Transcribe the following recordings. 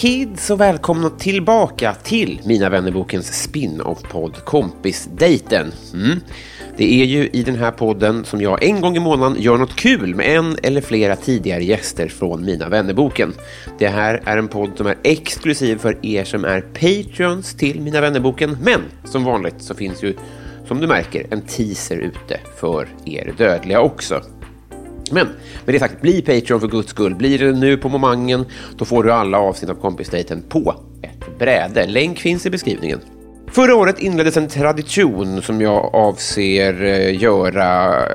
kids och välkomna tillbaka till Mina vännerbokens spin-off-podd Kompisdejten. Mm. Det är ju i den här podden som jag en gång i månaden gör något kul med en eller flera tidigare gäster från Mina vännerboken. Det här är en podd som är exklusiv för er som är patreons till Mina vännerboken, men som vanligt så finns ju, som du märker, en teaser ute för er dödliga också. Men med det sagt, bli Patreon för guds skull. Blir det nu på momangen, då får du alla avsnitt av Kompisdejten på ett bräde. Länk finns i beskrivningen. Förra året inleddes en tradition som jag avser eh, göra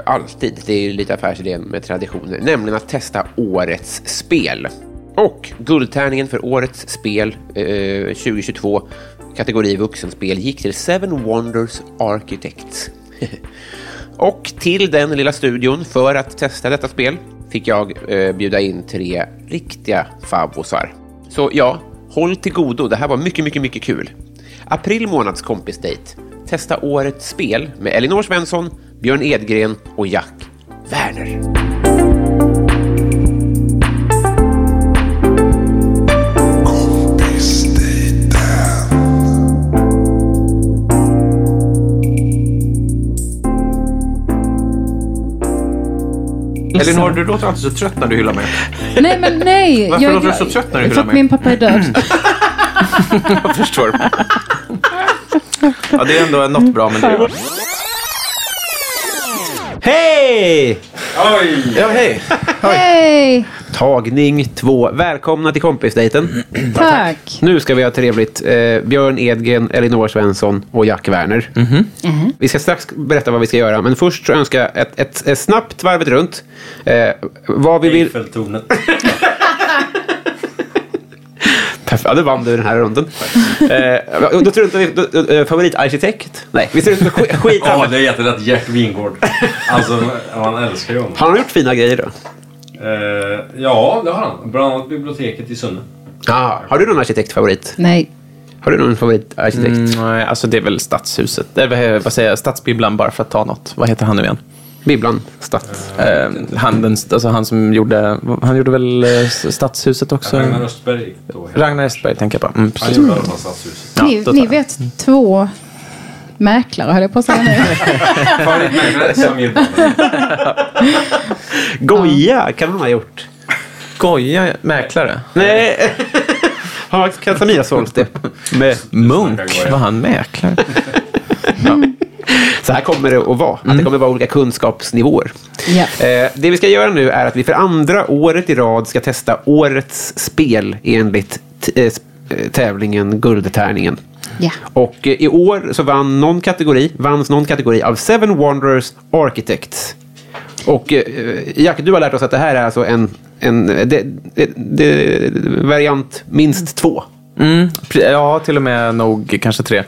alltid. Det är ju lite affärsidén med traditioner, nämligen att testa årets spel. Och guldtärningen för årets spel eh, 2022, kategori vuxenspel, gick till Seven Wonders Architects. Och till den lilla studion för att testa detta spel fick jag eh, bjuda in tre riktiga favvosar. Så ja, håll till godo. Det här var mycket, mycket, mycket kul. April månads kompisdejt. Testa årets spel med Elinor Svensson, Björn Edgren och Jack Werner. Elinor, du låter alltid så trött när du hyllar mig. Nej, men nej. Varför låter du så trött när du För hyllar att mig? min pappa är död. Jag förstår. Ja, det är ändå något bra med det. Hej! Ja, hej. Hej! Tagning två. Välkomna till kompisdejten. Tack. Nu ska vi ha trevligt. Eh, Björn Edgren, Elinor Svensson och Jack Werner. Vi ska strax berätta vad vi ska göra, men först så önskar jag ett, ett, ett snabbt varvet runt. Eh, vad vi vill... Eiffeltornet. Ja, då vann du den här runden. eh, då inte vi... då- eh, Favoritarkitekt? Nej, inte sk- skit Ja, det är jättelätt. Gert Wingård. Alltså, man älskar ju honom. Har han gjort fina grejer då? Eh, ja, det har han. Bland annat biblioteket i Sunne. Ah, har du någon arkitektfavorit? Nej. Har du någon favoritarkitekt? Mm, nej, alltså det är väl Stadshuset. Det är, vad- säger jag? Stadsbibblan bara för att ta något. Vad heter han nu igen? Bibblan? Stadt? Eh, han, den, alltså han som gjorde... Han gjorde väl eh, Stadshuset också? Ragnar Östberg. Då. Ragnar Östberg tänker jag på. Mm, Han gjorde i alla fall Stadshuset. Ja, ni, ni vet två mäklare, höll jag på att säga nu. Favoritmäklare. Goja kan han ha gjort. Goja mäklare. Nej. Har ha sålt det? Med. Munk, var han mäklare? Så här kommer det att vara. Att det kommer att vara olika kunskapsnivåer. Ja. Eh, det vi ska göra nu är att vi för andra året i rad ska testa årets spel enligt t- eh, eh, tävlingen Guldtärningen. Yeah. Och eh, i år så vann någon kategori, vanns någon kategori av Seven Wonders Architects. Och eh, Jack, du har lärt oss att det här är alltså en, en eh, de, de, de, variant minst två. Mm, ja, till och med nog kanske tre. Eh,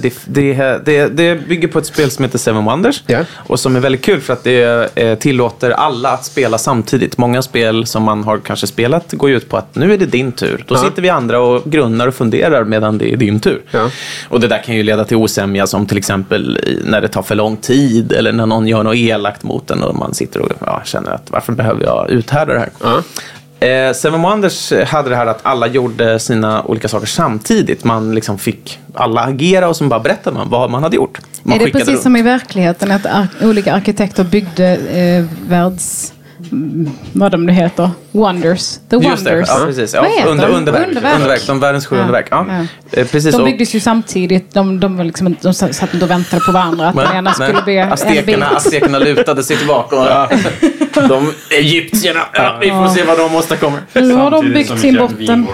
det, det, det, det bygger på ett spel som heter Seven Wonders. Ja. Och som är väldigt kul för att det eh, tillåter alla att spela samtidigt. Många spel som man har kanske spelat går ju ut på att nu är det din tur. Då Ja. sitter vi andra och grunnar och funderar medan det är din tur. Ja. Och det där kan ju leda till osämja som till exempel när det tar för lång tid eller när någon gör något elakt mot en och man sitter och ja, känner att varför behöver jag uthärda det här? Ja. Eh, Seven Wonders hade det här att alla gjorde sina olika saker samtidigt. Man liksom fick alla agera och så bara berättade man vad man hade gjort. Man är det precis runt. som i verkligheten att ar- olika arkitekter byggde eh, världs... mm, Vad de nu heter. Wonders. The Just det, Wonders. ja, precis. Ja, under, de? underverk. Underverk. underverk. De världens sju Ja. underverk. Ja. Ja. Eh, precis. De byggdes ju samtidigt. De, de, var liksom, de satt inte och väntade på varandra. Att den ena skulle bli en bit. aztekerna, aztekerna lutade sig tillbaka. Och, de egyptierna, ja, vi får se vad de åstadkommer. Nu har de Samtidigt byggt sin botten.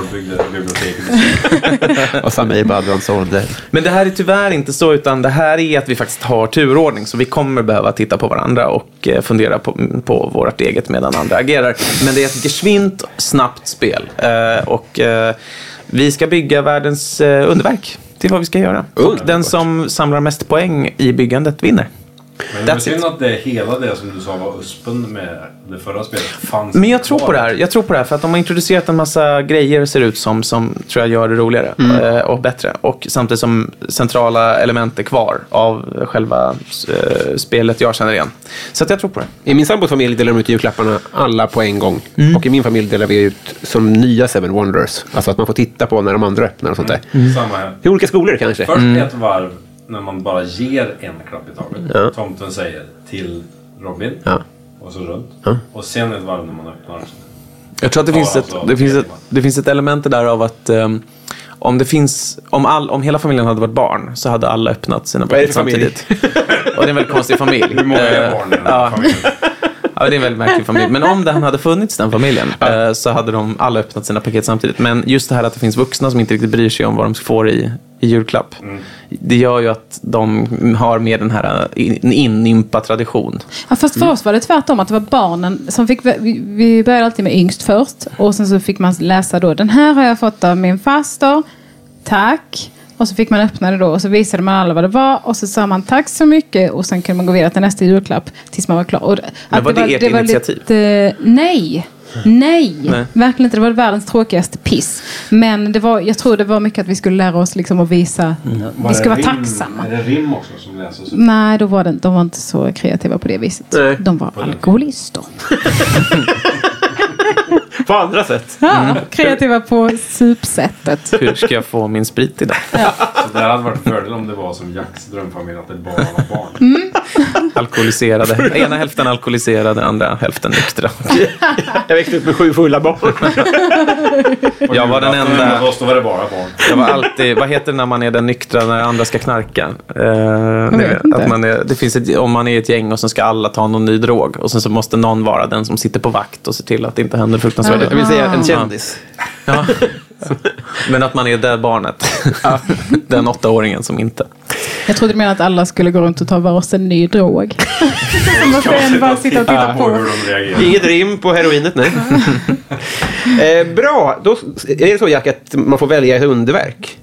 Och Samir Badran sålde. Men det här är tyvärr inte så, utan det här är att vi faktiskt har turordning. Så vi kommer behöva titta på varandra och eh, fundera på, på vårt eget medan andra agerar. Men det är ett geschwint, snabbt spel. Eh, och eh, vi ska bygga världens underverk. Det är vad vi ska göra. Och den som samlar mest poäng i byggandet vinner. Men det är That's synd att det hela det som du sa var USPen med det förra spelet fanns Men jag tror kvar. på det här. Jag tror på det här för att de har introducerat en massa grejer ser ut som, som tror jag gör det roligare eh, och bättre. Och samtidigt som centrala element är kvar av själva eh, spelet jag känner igen. Så att jag tror på det. I min sambos familj delar de ut julklapparna alla på en gång. Och i min familj delar vi ut som nya Seven Wonders. Alltså att man får titta på när de andra öppnar och sånt där. Samma här. I olika skolor kanske. Först ett varv när man bara ger en klapp i taget. Ja. Tomten säger till Robin. Ja. Och så runt. Ja. Och sen ett varv när man öppnar. Jag tror att det, Ja, finns, ett, alltså, det, finns, ett, det finns ett element där av att ehm, om, det finns, om, all, om hela familjen hade varit barn så hade alla öppnat sina paket samtidigt. och det är en väldigt konstig familj. Hur många är Eh, barn i den här ja. familjen? Ja, det är en väldigt märklig familj. Men om den hade funnits, den familjen, eh, så hade de alla öppnat sina paket samtidigt. Men just det här att det finns vuxna som inte riktigt bryr sig om vad de får i, i julklapp. Det gör ju att de har mer den här eh, in- inympa tradition. Ja, fast för oss var det tvärtom, att det var barnen som fick... Vi, började alltid med yngst först. Och sen så fick man läsa då, den här har jag fått av min faster. Tack. Och så fick man öppna det då och så visade man alla vad det var. Och så sa man tack så mycket och sen kunde man gå vidare till nästa julklapp tills man var klar. Och, att var det ert initiativ? Lite, nej. Nej, Nej. verkligen inte. Det var världens tråkigaste piss. Men det var, jag tror det var mycket att vi skulle lära oss liksom att visa. Var Vi ska det vara rim- tacksamma. Är det rim också som läses? Nej, då var det, de var inte så kreativa på det viset. Nej. De var alkoholister. På andra sätt. Ja, kreativa på supsättet. Hur ska jag få min sprit idag? Så det hade varit fördel om det var som Jacks drömfamilj, att det bara var barn. Mm. Alkoholiserade. Ena hälften alkoholiserade, andra hälften nyktra. Jag växte upp med sju fulla barn. Jag var den enda- Hos oss då var det bara barn. Jag var alltid, vad heter det när man är den nyktra när andra ska knarka? Eh, att man är, det finns ett, om man är ett gäng och så ska alla ta någon ny drog och sen så måste någon vara den som sitter på vakt och ser till att det inte händer fruktansvärda Jag vill säga en kändis. Ja. Men att man är det barnet. Den åttaåringen som inte. Jag trodde du menade att alla skulle gå runt och ta varsin ny drog. Som bara sitta och titta på. Inget rim på heroinet, nej. eh, bra, då är det så Jack att man får välja ett underverk.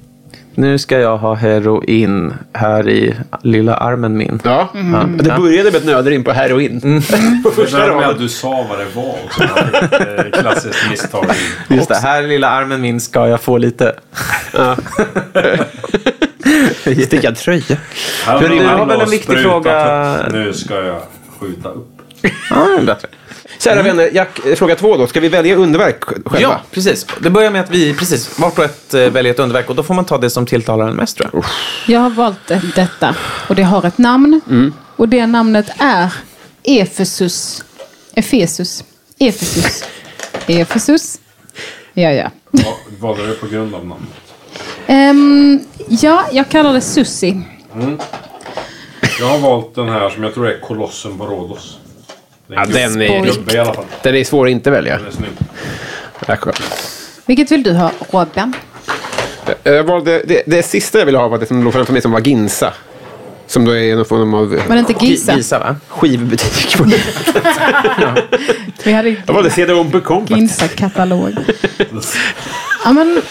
Nu ska jag ha heroin här i lilla armen min. Ja. Mm. Det började med ett nödrim på heroin. på Det första där med raden. att du sa vad det var också. Ett klassiskt misstag. Just det, här i lilla armen min ska jag få lite. Stickad tröja. Här du har väl en viktig fråga? Nu ska jag skjuta upp. Ja, det är bättre. Kära vänner, Jack, eh, fråga två då. Ska vi välja underverk själva? Ja, precis. Det börjar med att vi precis vart och ett eh, väljer ett underverk och då får man ta det som tilltalar en mest tror jag. Jag har valt det- detta. Och det har ett namn. Mm. Och det namnet är Efesus. Efesus. Efesus. Efesus. Ja, ja. Va- Valde du på grund av namnet? Ehm, ja, jag kallar det Susi. Jag har valt den här som jag tror är Kolossen på Rhodos. Det Ja, en den är- gubbe i alla fall. Den är svår att inte välja. Den är snygg. Vilket vill du ha, Robin? Eh, Jag valde, det, det sista jag ville ha var det som låg framför mig som var Ginsa. Som då är någon form av Var det inte Giza? Gisa va? skivbutik. Vi hade jag valde CD-OM på Compact. Ginza-katalog. Ja, men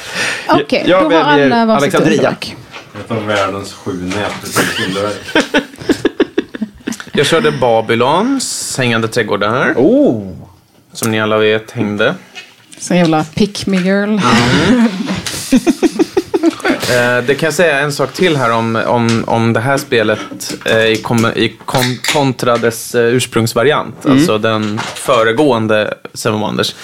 okej. Jag Då har väljer alla varsitt Alexandria. underverk. Ett av världens sju nätbutiksunderverk. Jag körde Babylons hängande trädgårdar. Oh! Som ni alla vet hängde. Så jävla pick me girl. Eh, det kan jag säga en sak till här om, om, om det här spelet eh, i, kom, i kon, kontra dess eh, ursprungsvariant. Alltså den föregående Seven Wonders.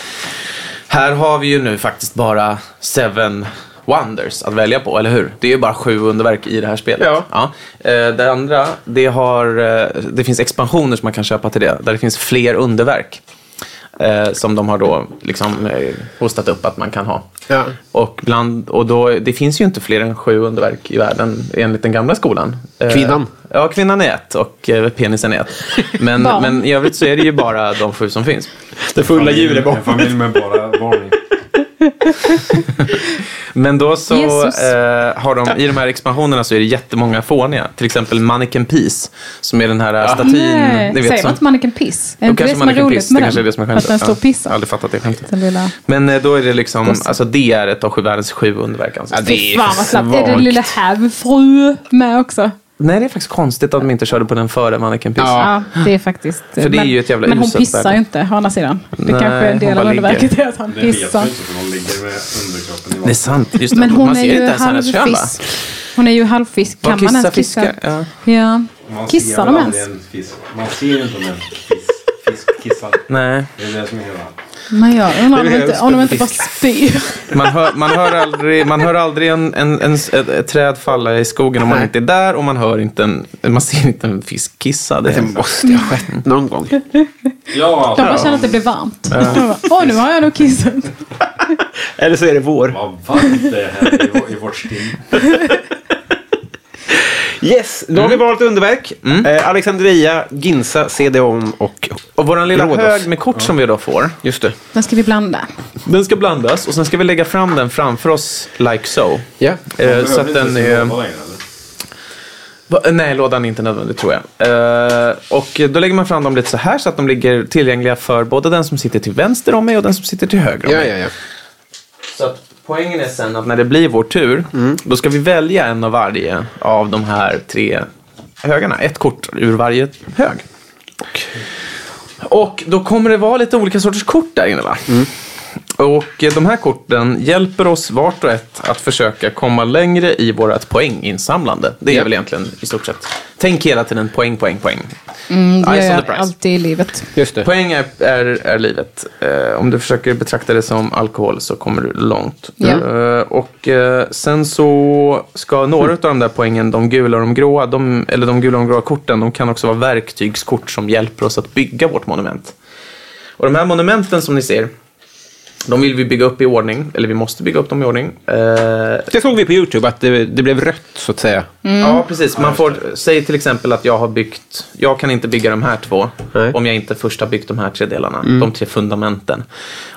Här har vi ju nu faktiskt bara Seven Wonders att välja på, eller hur? Det är ju bara sju underverk i det här spelet. Ja. Eh, Det andra, det, har, eh, det finns expansioner som man kan köpa till det, där det finns fler underverk. Eh, som de har då liksom eh, hostat upp att man kan ha. Ja. Och, bland, och då, det finns ju inte fler än sju underverk i världen enligt den gamla skolan. Eh, Kvinnan. Ja, kvinnan är ett och eh, penisen är ett. Men, men i övrigt så är det ju bara de sju som finns. Det fulla djuret En familj med bara barn. Men då så eh, har de, i de här expansionerna så är det jättemånga fåniga. Till exempel Mannequin Peace, som är den här statyn. Nej, ni vet, säger som- man inte Mannequin Piss? Är det kanske som är Mannequin roligt med det kanske är den? det som är Att den skämtet. står och Ja, pissar? Aldrig fattat det skämtet. Den lilla... Men eh, då är det liksom, alltså det är ett av sju världens sju underverk. Alltså. Ja, det är Fan vad slappt. Är det lilla hävfru med också? Nej, det är faktiskt konstigt att de inte körde på den före Mannequin Peace. Ja. Ja, det är faktiskt... För det är ju ett jävla Men hon pissar värde. ju inte, å andra sidan. Det Nej, kanske är en hon del av ligger. underverket är att han pissar. inte för de ligger med underkroppen i Det är sant, just det. Men hon Man är ser ju inte ens hennes kön va? halvfisk. Hon är ju halvfisk. Kan man kissar ens kissa? fiskar? Ja. Ja. Man Kissar de ens? en fisk. Man ser inte om en fisk, fisk kissar. Nej, Det är det som är hela... Men jag undrar om inte, om de inte bara spyr. man hör, man hör aldrig, man hör aldrig en, en, en, ett, ett träd falla i skogen om man inte är där och man hör inte en, man ser inte en fisk kissa. Det Det är, måste ha skett någon gång. Ja, De bara känner att det blir varmt. Bara, Åh, nu har jag nog kissat. Eller så är det vår. vad varmt det är här i, vår- i vårt sting. Yes, då har vi valt underverk. Eh, Alexandria, Ginza, CDON och... och vår lilla Rhodos. hög med kort som vi då får, Just det. Den ska vi blanda. den ska blandas och sen ska vi lägga fram den framför oss like so. Ja. Eh, så att den är... Va? Nej, lådan är inte nödvändig tror jag. Eh, och då lägger man fram dem lite så här så att de ligger tillgängliga för både den som sitter till vänster om mig och den som sitter till höger om Ja, mig. ja, ja. Så att poängen är sen att när det blir vår tur, då ska vi välja en av varje av de här tre högarna. Ett kort ur varje hög. Och då kommer det vara lite olika sorters kort där inne va? Och eh, de här korten hjälper oss vart och ett att försöka komma längre i vårt poänginsamlande. Det är Ja. väl egentligen i stort sett. Tänk hela tiden poäng, poäng, poäng. Mm, det Ice gör jag alltid i livet. Just det. Poäng är, är, är livet. Eh, om du försöker betrakta det som alkohol så kommer du långt. Ja. Eh, och eh, sen så ska några av de där poängen, de gula och de gråa, de, eller de gula och de gråa korten, de kan också vara verktygskort som hjälper oss att bygga vårt monument. Och de här monumenten som ni ser, de vill vi bygga upp i ordning, eller vi måste bygga upp dem i ordning. Eh, Det såg vi på YouTube, att det, det blev rött så att säga. Ja, precis. Man får, säg till exempel att jag har byggt, jag kan inte bygga de här två Nej. om jag inte först har byggt de här tre delarna, de tre fundamenten.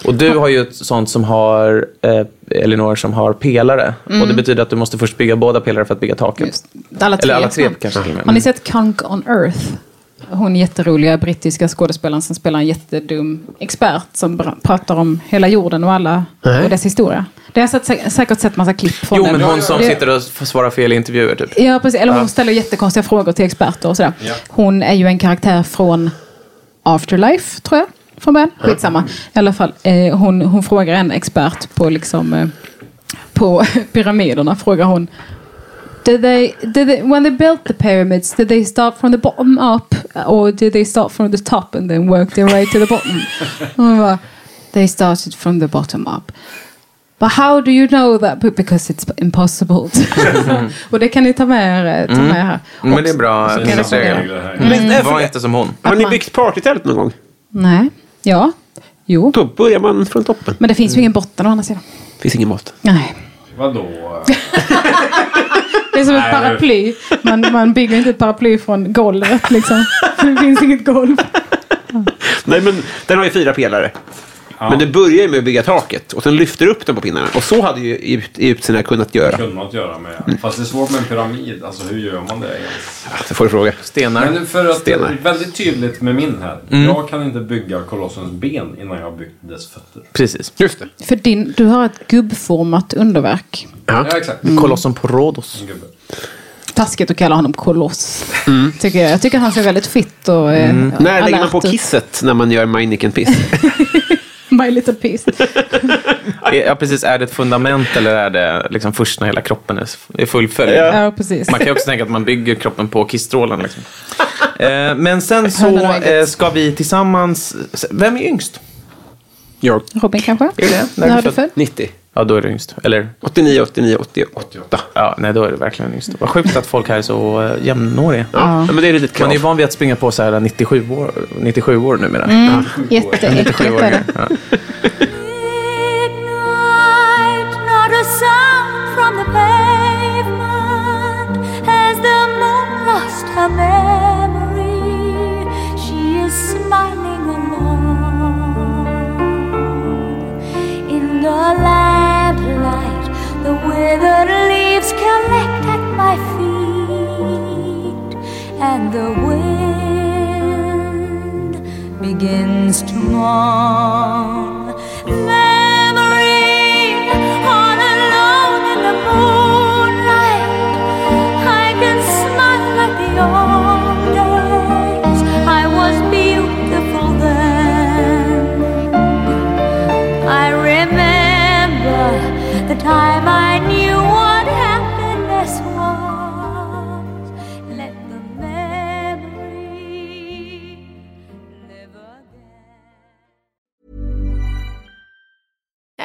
Och du har ju ett sånt som har, eh, Elinor, som har pelare. Och det betyder att du måste först bygga båda pelare för att bygga taket. Just. Alla tre. Eller alla tre kanske. Har ni sett Kunk on Earth? Hon jätteroliga brittiska skådespelaren som spelar en jättedum expert som pratar om hela jorden och alla Nej. och dess historia. Det har jag sett, säkert sett massa klipp från Jo, den. men hon som Det- sitter och svarar fel i intervjuer typ. Ja, precis. Eller hon ställer jättekonstiga frågor till experter och sådär. Ja. Hon är ju en karaktär från Afterlife, tror jag. Från början. Skitsamma. I alla fall, eh, hon, hon frågar en expert på liksom eh, på pyramiderna. Frågar hon Did they, did they, when they built the pyramids, did they start from the bottom up? Or did they start from the top and then work their way to the bottom? Bara, they started from the bottom up. But how do you know that? Because it's impossible. och det kan ni ta med er, ta med här. Men det är bra det. Mm. Var inte som hon. Har ni byggt partytält någon gång? Nej. Ja. Jo. Då börjar man från toppen. Men det finns ju ingen botten å andra sidan. finns ingen mat. Nej. Vadå? Det är som ett paraply. Man, man bygger inte ett paraply från golvet liksom. För det finns inget golv. Nej, men den har ju fyra pelare. Ja. Men det börjar ju med att bygga taket och sen lyfter upp den på pinnarna. Och så hade ju ut- Utseendet kunnat göra. kunde man göra med. Fast det är svårt med en pyramid. Alltså hur gör man det ens? Ja, det får du fråga. Stenar. Men för att Stenar. väldigt tydligt med min här. Mm. Jag kan inte bygga kolossens ben innan jag har byggt dess fötter. Precis. Just det. För din, du har ett gubbformat underverk. Ja. Ja, exakt. Kolossen på Rhodos. En gubbe. Taskigt att kalla honom koloss. Tycker jag. jag tycker han ser väldigt fit och eh, När lägger man på kisset när man gör Meineken Piss? My little piece. Ja, precis. Är det ett fundament eller är det liksom först när hela kroppen är fullföljd? ja, precis. Man kan ju också tänka att man bygger kroppen på kissstrålen. Liksom. Eh, men sen så eh, ska vi tillsammans... Vem är yngst? Jag. Robin kanske? Är det? När är du född? 90. Ja, då är det yngst. Eller? 89, 89, 88. Ja, nej, då är det verkligen yngst. Vad sjukt att folk här är så uh, jämnåriga. Ja, men det är lite Man är ju krav. van vid att springa på så här 97 år, 97 år numera. Mm. Jätteäckligt är det. Ja. Midnight, and the wind begins to mourn.